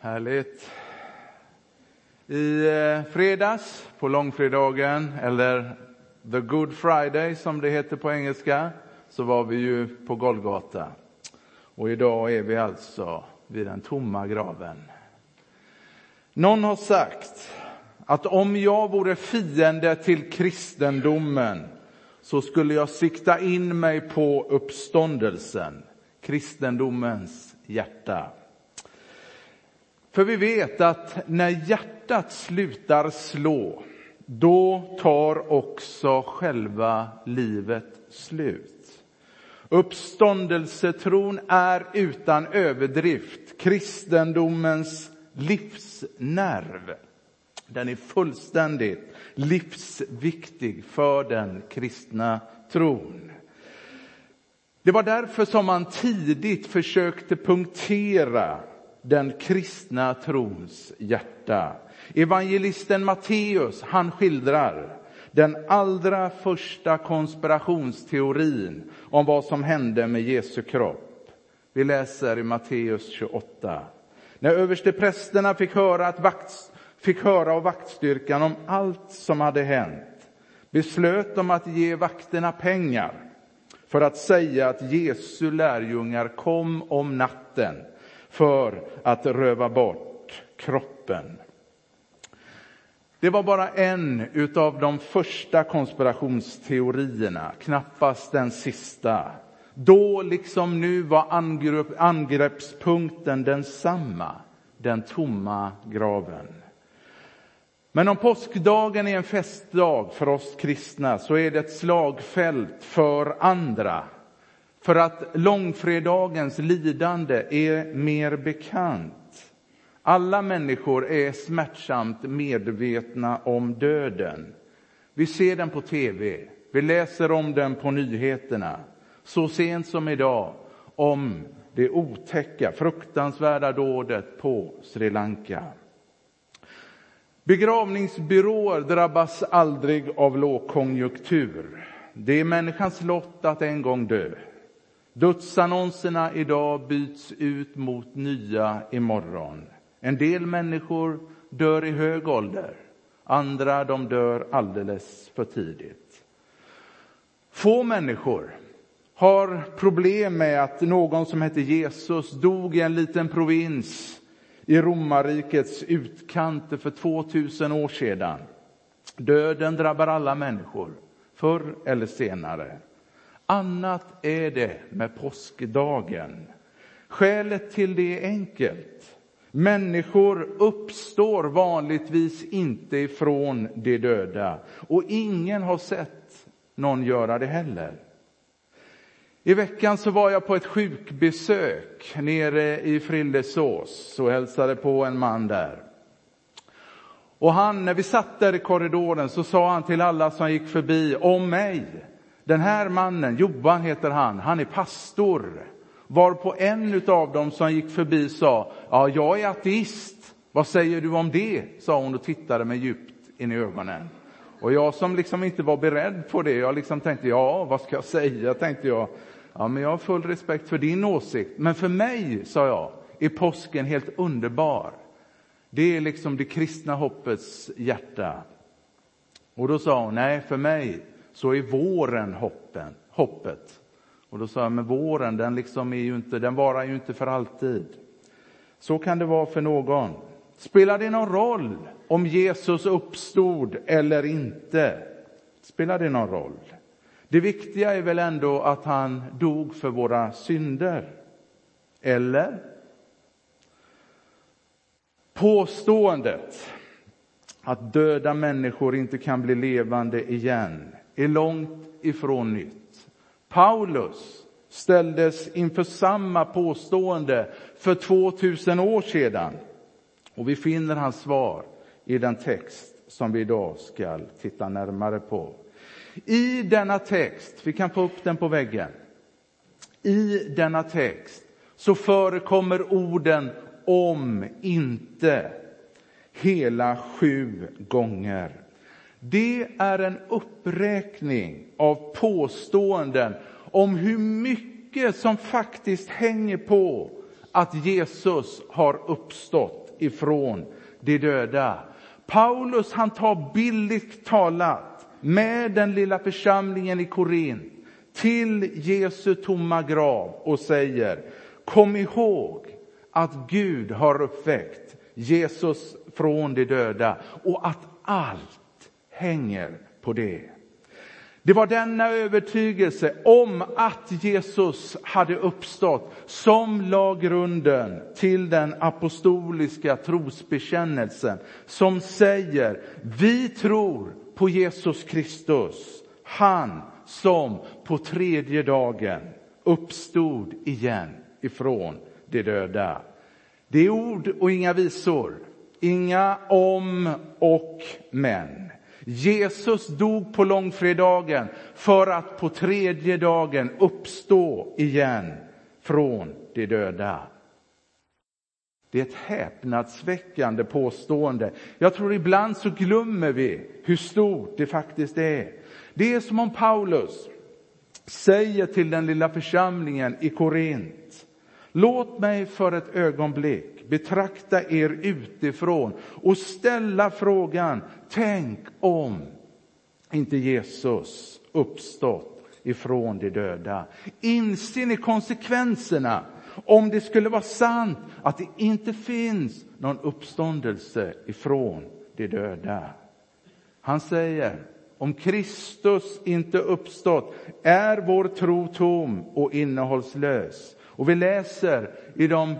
Härligt. I eh, fredags, på långfredagen, eller the good friday som det heter på engelska, så var vi ju på Golgata. Och idag är vi alltså vid den tomma graven. Någon har sagt att om jag vore fiende till kristendomen så skulle jag sikta in mig på uppståndelsen, kristendomens hjärta. För vi vet att när hjärtat slutar slå, då tar också själva livet slut. Uppståndelsetron är utan överdrift kristendomens livsnerv. Den är fullständigt livsviktig för den kristna tron. Det var därför som man tidigt försökte punktera den kristna trons hjärta. Evangelisten Matteus, han skildrar den allra första konspirationsteorin om vad som hände med Jesu kropp. Vi läser i Matteus 28. När översteprästerna fick höra, att vakt, fick höra av vaktstyrkan om allt som hade hänt beslöt de att ge vakterna pengar för att säga att Jesu lärjungar kom om natten för att röva bort kroppen. Det var bara en av de första konspirationsteorierna, knappast den sista. Då liksom nu var angrepp, angreppspunkten densamma, den tomma graven. Men om påskdagen är en festdag för oss kristna så är det ett slagfält för andra för att långfredagens lidande är mer bekant. Alla människor är smärtsamt medvetna om döden. Vi ser den på tv, vi läser om den på nyheterna. Så sent som idag om det otäcka, fruktansvärda dådet på Sri Lanka. Begravningsbyråer drabbas aldrig av lågkonjunktur. Det är människans lott att en gång dö. Dödsannonserna idag byts ut mot nya imorgon. En del människor dör i hög ålder, andra de dör alldeles för tidigt. Få människor har problem med att någon som hette Jesus dog i en liten provins i romarrikets utkanter för 2000 år sedan. Döden drabbar alla människor, förr eller senare. Annat är det med påskdagen. Skälet till det är enkelt. Människor uppstår vanligtvis inte ifrån de döda och ingen har sett någon göra det heller. I veckan så var jag på ett sjukbesök nere i Frillesås och hälsade på en man där. Och han, när vi satt där i korridoren så sa han till alla som gick förbi om mig den här mannen, Johan heter han, han är pastor. Var på en av dem som gick förbi sa, ja, jag är ateist. Vad säger du om det? sa hon och tittade mig djupt in i ögonen. Och jag som liksom inte var beredd på det, jag liksom tänkte, ja, vad ska jag säga? Tänkte jag, ja, men jag har full respekt för din åsikt. Men för mig, sa jag, är påsken helt underbar. Det är liksom det kristna hoppets hjärta. Och då sa hon, nej, för mig så är våren hoppen, hoppet. Och då sa jag, men våren den, liksom är ju inte, den varar ju inte för alltid. Så kan det vara för någon. Spelar det någon roll om Jesus uppstod eller inte? Spelar det någon roll? Det viktiga är väl ändå att han dog för våra synder? Eller? Påståendet att döda människor inte kan bli levande igen är långt ifrån nytt. Paulus ställdes inför samma påstående för 2000 år sedan. Och vi finner hans svar i den text som vi idag ska titta närmare på. I denna text, vi kan få upp den på väggen. I denna text så förekommer orden om inte hela sju gånger. Det är en uppräkning av påståenden om hur mycket som faktiskt hänger på att Jesus har uppstått ifrån de döda. Paulus han tar billigt talat med den lilla församlingen i Korint till Jesu tomma grav och säger Kom ihåg att Gud har uppväckt Jesus från de döda och att allt hänger på det. Det var denna övertygelse om att Jesus hade uppstått som la grunden till den apostoliska trosbekännelsen som säger vi tror på Jesus Kristus, han som på tredje dagen uppstod igen ifrån de döda. Det är ord och inga visor, inga om och men. Jesus dog på långfredagen för att på tredje dagen uppstå igen från de döda. Det är ett häpnadsväckande påstående. Jag tror ibland så glömmer vi hur stort det faktiskt är. Det är som om Paulus säger till den lilla församlingen i Korint. Låt mig för ett ögonblick betrakta er utifrån och ställa frågan, tänk om inte Jesus uppstått ifrån de döda. Inser ni konsekvenserna om det skulle vara sant att det inte finns någon uppståndelse ifrån de döda? Han säger, om Kristus inte uppstått är vår tro tom och innehållslös. Och vi läser i, de,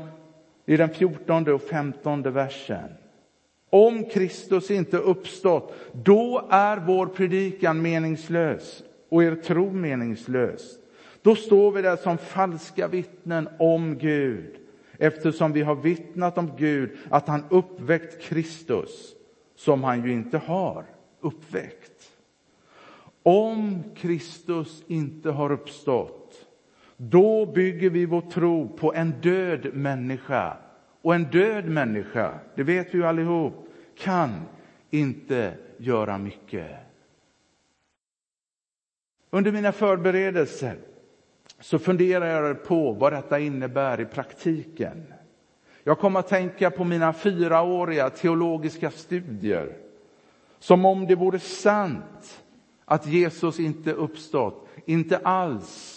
i den fjortonde och femtonde versen. Om Kristus inte uppstått, då är vår predikan meningslös och er tro meningslös. Då står vi där som falska vittnen om Gud eftersom vi har vittnat om Gud att han uppväckt Kristus som han ju inte har uppväckt. Om Kristus inte har uppstått, då bygger vi vår tro på en död människa. Och en död människa, det vet vi ju allihop, kan inte göra mycket. Under mina förberedelser så funderar jag på vad detta innebär i praktiken. Jag kom att tänka på mina fyraåriga teologiska studier. Som om det vore sant att Jesus inte uppstått, inte alls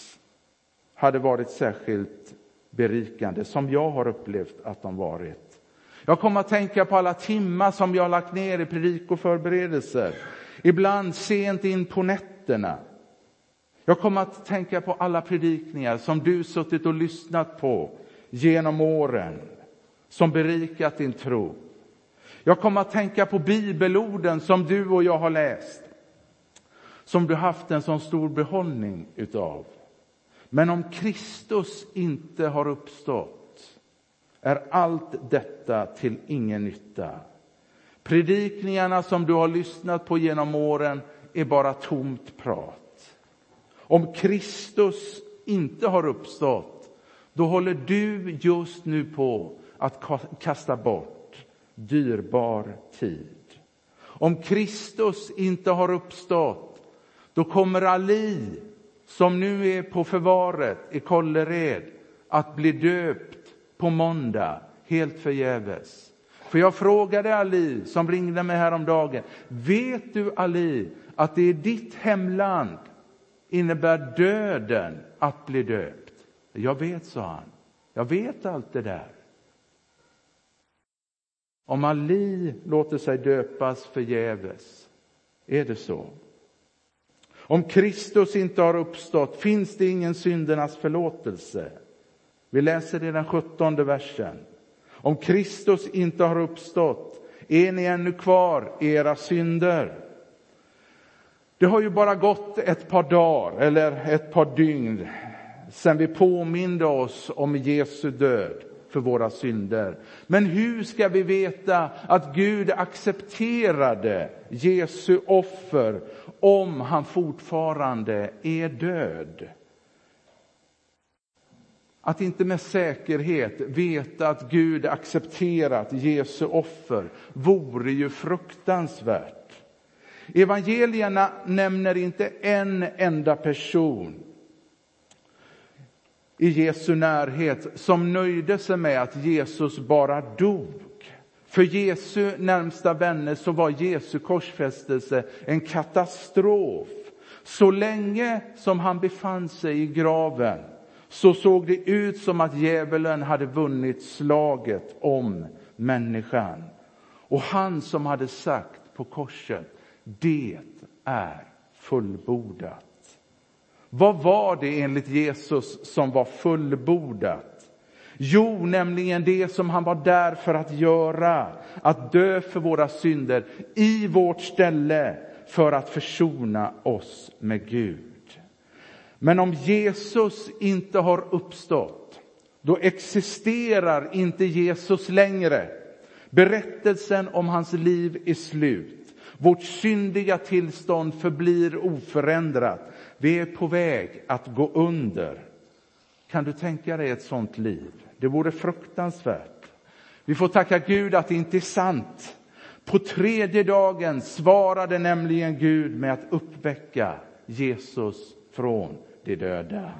hade varit särskilt berikande, som jag har upplevt att de varit. Jag kom att tänka på alla timmar som jag har lagt ner i predikoförberedelser, ibland sent in på nätterna. Jag kom att tänka på alla predikningar som du suttit och lyssnat på genom åren, som berikat din tro. Jag kom att tänka på bibelorden som du och jag har läst som du haft en så stor behållning utav. Men om Kristus inte har uppstått är allt detta till ingen nytta. Predikningarna som du har lyssnat på genom åren är bara tomt prat. Om Kristus inte har uppstått, då håller du just nu på att kasta bort dyrbar tid. Om Kristus inte har uppstått, då kommer Ali, som nu är på förvaret i Kållered, att bli döpt på måndag, helt förgäves. För jag frågade Ali, som ringde mig häromdagen, vet du Ali, att det i ditt hemland innebär döden att bli döpt? Jag vet, sa han. Jag vet allt det där. Om Ali låter sig döpas förgäves, är det så? Om Kristus inte har uppstått finns det ingen syndernas förlåtelse. Vi läser i den sjuttonde versen. Om Kristus inte har uppstått är ni ännu kvar i era synder. Det har ju bara gått ett par dagar eller ett par dygn sedan vi påminde oss om Jesu död för våra synder. Men hur ska vi veta att Gud accepterade Jesu offer om han fortfarande är död? Att inte med säkerhet veta att Gud accepterat Jesu offer vore ju fruktansvärt. Evangelierna nämner inte en enda person i Jesu närhet som nöjde sig med att Jesus bara dog För Jesu närmsta vänner så var Jesu korsfästelse en katastrof. Så länge som han befann sig i graven så såg det ut som att djävulen hade vunnit slaget om människan. Och han som hade sagt på korset, det är fullbordat. Vad var det enligt Jesus som var fullbordat? Jo, nämligen det som han var där för att göra, att dö för våra synder i vårt ställe för att försona oss med Gud. Men om Jesus inte har uppstått, då existerar inte Jesus längre. Berättelsen om hans liv är slut. Vårt syndiga tillstånd förblir oförändrat. Vi är på väg att gå under. Kan du tänka dig ett sånt liv? Det vore fruktansvärt. Vi får tacka Gud att det inte är sant. På tredje dagen svarade nämligen Gud med att uppväcka Jesus från de döda.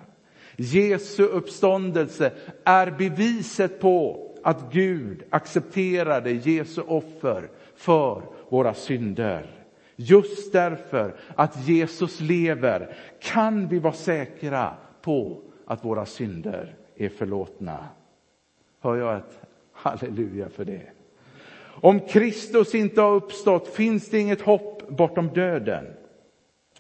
Jesu uppståndelse är beviset på att Gud accepterade Jesu offer för våra synder. Just därför att Jesus lever kan vi vara säkra på att våra synder är förlåtna. Hör jag ett halleluja för det? Om Kristus inte har uppstått finns det inget hopp bortom döden.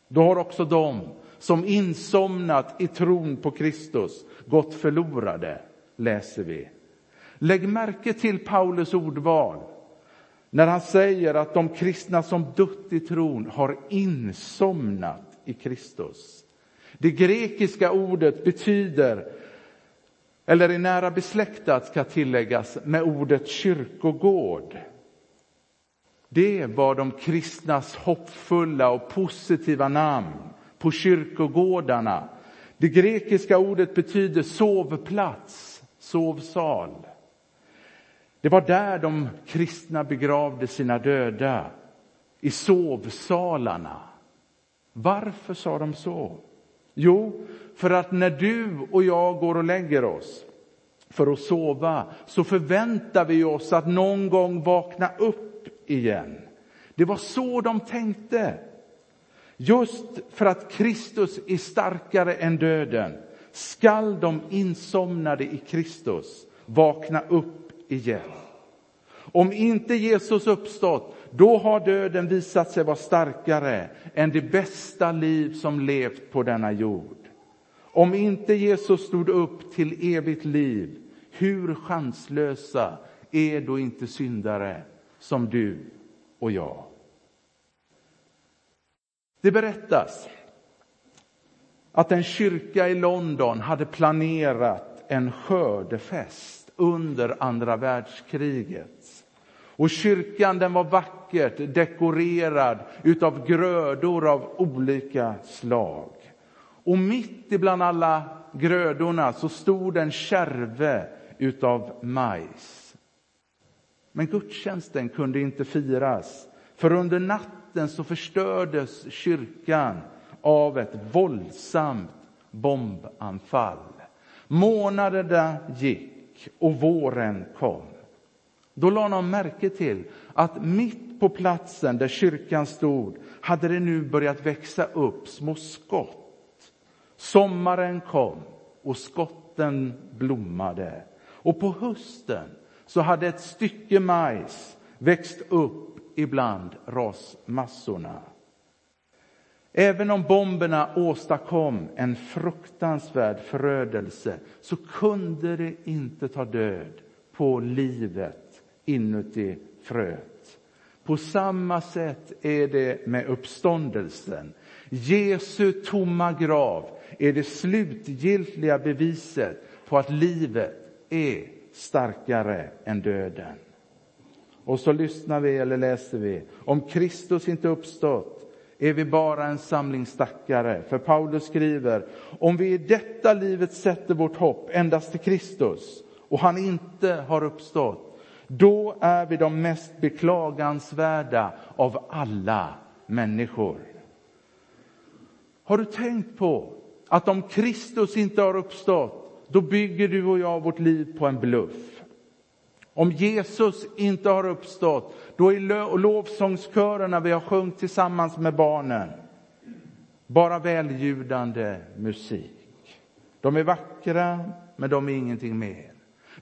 Då har också de som insomnat i tron på Kristus gått förlorade, läser vi. Lägg märke till Paulus ordval när han säger att de kristna som dött i tron har insomnat i Kristus. Det grekiska ordet betyder, eller är nära besläktat ska tilläggas, med ordet kyrkogård. Det var de kristnas hoppfulla och positiva namn på kyrkogårdarna. Det grekiska ordet betyder sovplats, sovsal. Det var där de kristna begravde sina döda, i sovsalarna. Varför sa de så? Jo, för att när du och jag går och lägger oss för att sova så förväntar vi oss att någon gång vakna upp igen. Det var så de tänkte. Just för att Kristus är starkare än döden skall de insomnade i Kristus vakna upp igen. Om inte Jesus uppstått, då har döden visat sig vara starkare än det bästa liv som levt på denna jord. Om inte Jesus stod upp till evigt liv, hur chanslösa är då inte syndare som du och jag? Det berättas att en kyrka i London hade planerat en skördefest under andra världskriget. Och kyrkan den var vackert dekorerad utav grödor av olika slag. Och mitt ibland alla grödorna så stod en kärve utav majs. Men gudstjänsten kunde inte firas, för under natten så förstördes kyrkan av ett våldsamt bombanfall. Månaderna gick och våren kom. Då lade de märke till att mitt på platsen där kyrkan stod hade det nu börjat växa upp små skott. Sommaren kom och skotten blommade. Och på hösten så hade ett stycke majs växt upp ibland rasmassorna. Även om bomberna åstadkom en fruktansvärd förödelse så kunde det inte ta död på livet inuti fröet. På samma sätt är det med uppståndelsen. Jesu tomma grav är det slutgiltiga beviset på att livet är starkare än döden. Och så lyssnar vi eller läser vi. Om Kristus inte uppstått är vi bara en samling stackare. För Paulus skriver, om vi i detta livet sätter vårt hopp endast till Kristus och han inte har uppstått, då är vi de mest beklagansvärda av alla människor. Har du tänkt på att om Kristus inte har uppstått, då bygger du och jag vårt liv på en bluff. Om Jesus inte har uppstått, då är lovsångskörerna vi har sjungit tillsammans med barnen bara väljudande musik. De är vackra, men de är ingenting mer.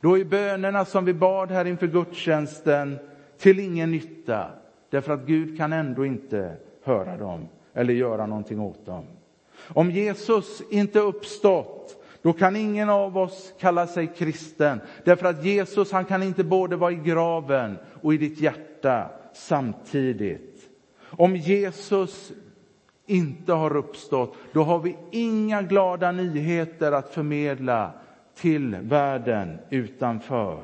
Då är bönerna som vi bad här inför gudstjänsten till ingen nytta, därför att Gud kan ändå inte höra dem eller göra någonting åt dem. Om Jesus inte uppstått, då kan ingen av oss kalla sig kristen, därför att Jesus han kan inte både vara i graven och i ditt hjärta samtidigt. Om Jesus inte har uppstått, då har vi inga glada nyheter att förmedla till världen utanför.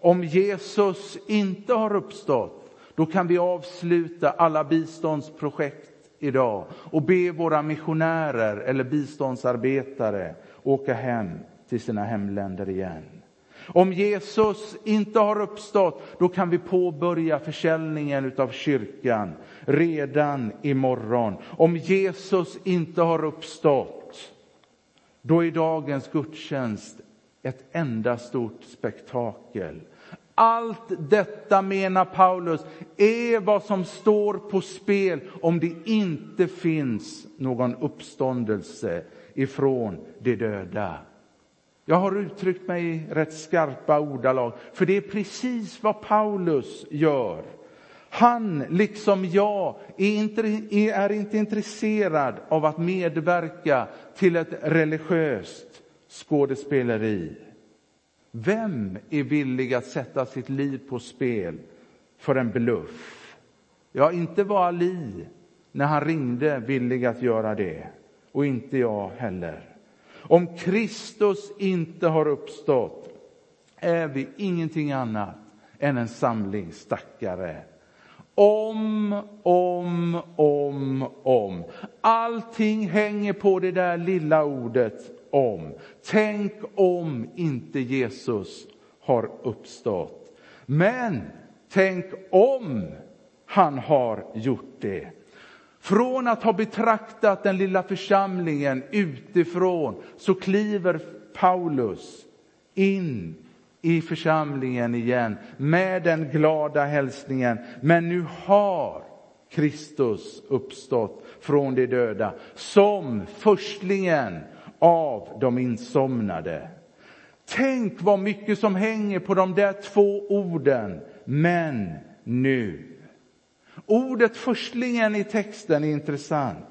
Om Jesus inte har uppstått, då kan vi avsluta alla biståndsprojekt idag och be våra missionärer eller biståndsarbetare åka hem till sina hemländer igen. Om Jesus inte har uppstått, då kan vi påbörja försäljningen av kyrkan redan imorgon. Om Jesus inte har uppstått, då är dagens gudstjänst ett enda stort spektakel. Allt detta, menar Paulus, är vad som står på spel om det inte finns någon uppståndelse ifrån de döda. Jag har uttryckt mig i rätt skarpa ordalag, för det är precis vad Paulus gör. Han, liksom jag, är inte, är inte intresserad av att medverka till ett religiöst skådespeleri. Vem är villig att sätta sitt liv på spel för en bluff? Ja, inte var Ali, när han ringde, villig att göra det. Och inte jag heller. Om Kristus inte har uppstått är vi ingenting annat än en samling stackare. Om, om, om, om. Allting hänger på det där lilla ordet om. Tänk om inte Jesus har uppstått. Men tänk om han har gjort det. Från att ha betraktat den lilla församlingen utifrån så kliver Paulus in i församlingen igen med den glada hälsningen. Men nu har Kristus uppstått från de döda som förstlingen av de insomnade. Tänk vad mycket som hänger på de där två orden, men nu. Ordet förstlingen i texten är intressant.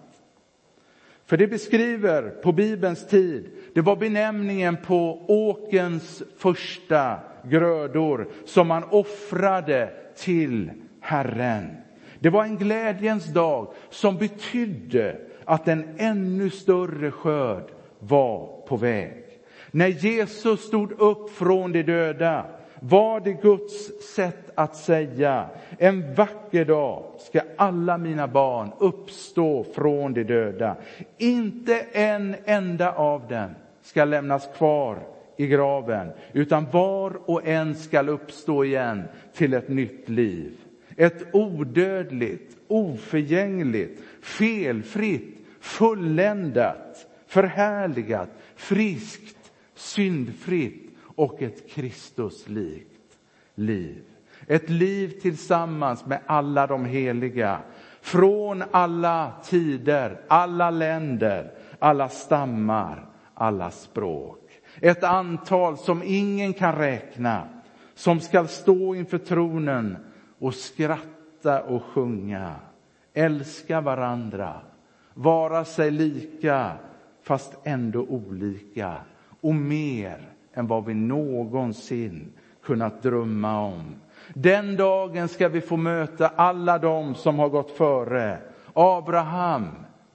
För det beskriver på Bibelns tid, det var benämningen på åkens första grödor som man offrade till Herren. Det var en glädjens dag som betydde att en ännu större skörd var på väg. När Jesus stod upp från de döda var det Guds sätt att säga, en vacker dag ska alla mina barn uppstå från de döda. Inte en enda av dem ska lämnas kvar i graven, utan var och en ska uppstå igen till ett nytt liv. Ett odödligt, oförgängligt, felfritt, fulländat, förhärligat, friskt, syndfritt och ett Kristuslikt liv. Ett liv tillsammans med alla de heliga, från alla tider, alla länder, alla stammar, alla språk. Ett antal som ingen kan räkna, som skall stå inför tronen och skratta och sjunga, älska varandra, vara sig lika fast ändå olika och mer än vad vi någonsin kunnat drömma om. Den dagen ska vi få möta alla de som har gått före. Abraham,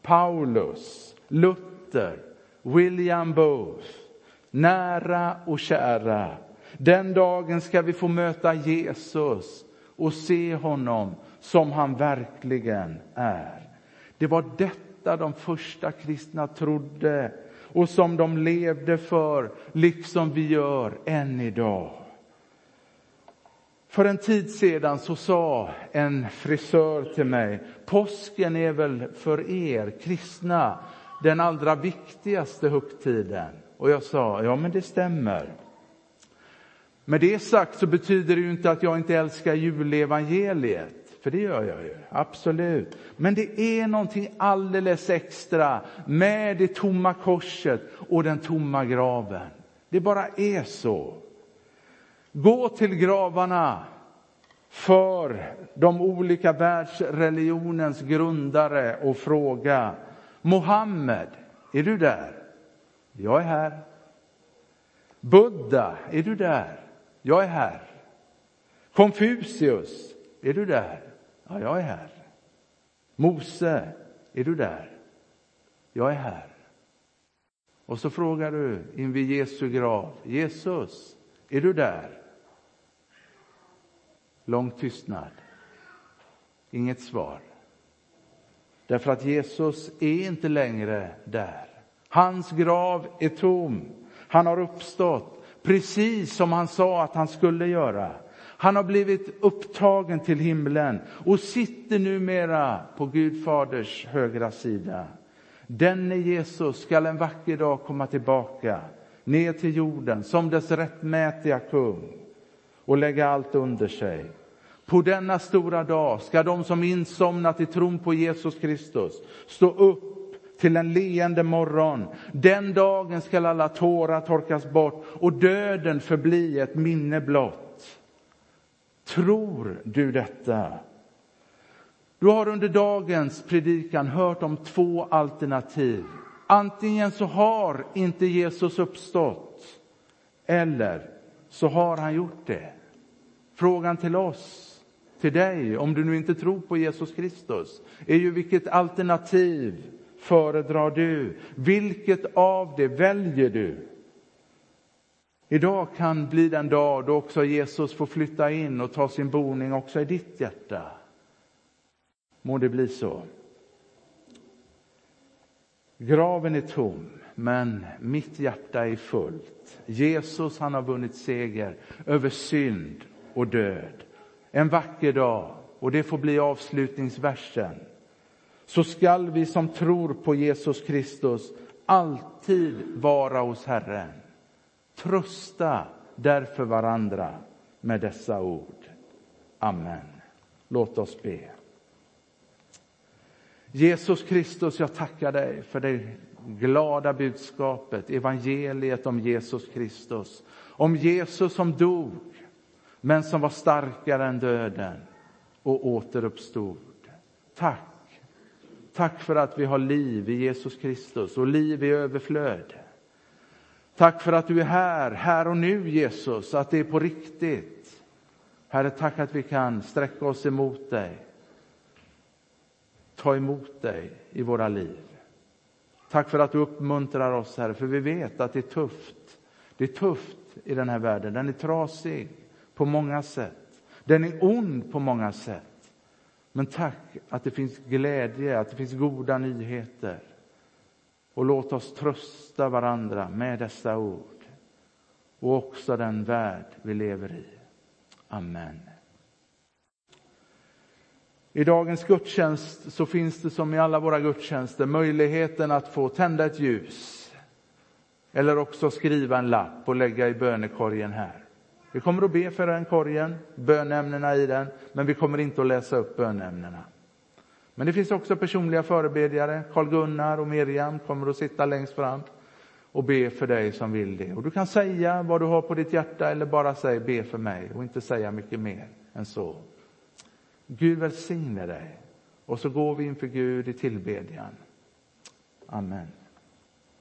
Paulus, Luther, William Booth, nära och kära. Den dagen ska vi få möta Jesus och se honom som han verkligen är. Det var detta de första kristna trodde och som de levde för, liksom vi gör än idag. För en tid sedan så sa en frisör till mig, påsken är väl för er kristna den allra viktigaste högtiden. Och jag sa, ja men det stämmer. Med det sagt så betyder det ju inte att jag inte älskar julevangeliet. För det gör jag ju, absolut. Men det är någonting alldeles extra med det tomma korset och den tomma graven. Det bara är så. Gå till gravarna för de olika världsreligionens grundare och fråga Mohammed, är du där? Jag är här. Buddha, är du där? Jag är här. Konfucius, är du där? Ja, jag är här. Mose, är du där? Jag är här. Och så frågar du invid Jesu grav, Jesus, är du där? Lång tystnad. Inget svar. Därför att Jesus är inte längre där. Hans grav är tom. Han har uppstått, precis som han sa att han skulle göra. Han har blivit upptagen till himlen och sitter numera på Gud faders högra sida. Denne Jesus skall en vacker dag komma tillbaka ner till jorden som dess rättmätiga kung och lägga allt under sig. På denna stora dag ska de som insomnat i tron på Jesus Kristus stå upp till en leende morgon. Den dagen skall alla tårar torkas bort och döden förbli ett minne blott. Tror du detta? Du har under dagens predikan hört om två alternativ. Antingen så har inte Jesus uppstått eller så har han gjort det. Frågan till oss, till dig, om du nu inte tror på Jesus Kristus, är ju vilket alternativ föredrar du? Vilket av det väljer du? Idag kan bli den dag då också Jesus får flytta in och ta sin boning också i ditt hjärta. Må det bli så. Graven är tom, men mitt hjärta är fullt. Jesus han har vunnit seger över synd och död. En vacker dag, och det får bli avslutningsversen, så skall vi som tror på Jesus Kristus alltid vara hos Herren. Trösta därför varandra med dessa ord. Amen. Låt oss be. Jesus Kristus, jag tackar dig för det glada budskapet, evangeliet om Jesus Kristus. Om Jesus som dog, men som var starkare än döden och återuppstod. Tack. Tack för att vi har liv i Jesus Kristus och liv i överflöd. Tack för att du är här, här och nu Jesus, att det är på riktigt. Herre, tack att vi kan sträcka oss emot dig. Ta emot dig i våra liv. Tack för att du uppmuntrar oss, Herre, för vi vet att det är tufft. Det är tufft i den här världen. Den är trasig på många sätt. Den är ond på många sätt. Men tack att det finns glädje, att det finns goda nyheter. Och låt oss trösta varandra med dessa ord och också den värld vi lever i. Amen. I dagens gudstjänst så finns det som i alla våra gudstjänster möjligheten att få tända ett ljus eller också skriva en lapp och lägga i bönekorgen här. Vi kommer att be för den korgen, bönämnena i den, men vi kommer inte att läsa upp bönämnena. Men det finns också personliga förebedjare. Karl-Gunnar och Miriam kommer att sitta längst fram och be för dig som vill det. Och du kan säga vad du har på ditt hjärta eller bara säga be för mig och inte säga mycket mer än så. Gud välsigne dig. Och så går vi inför Gud i tillbedjan. Amen.